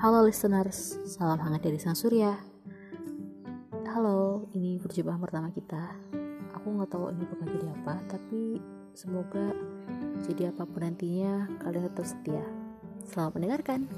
Halo listeners, salam hangat dari Sang Surya. Halo, ini perjumpaan pertama kita. Aku nggak tahu ini bakal jadi apa, tapi semoga jadi apa pun nantinya kalian tetap setia. Selamat mendengarkan.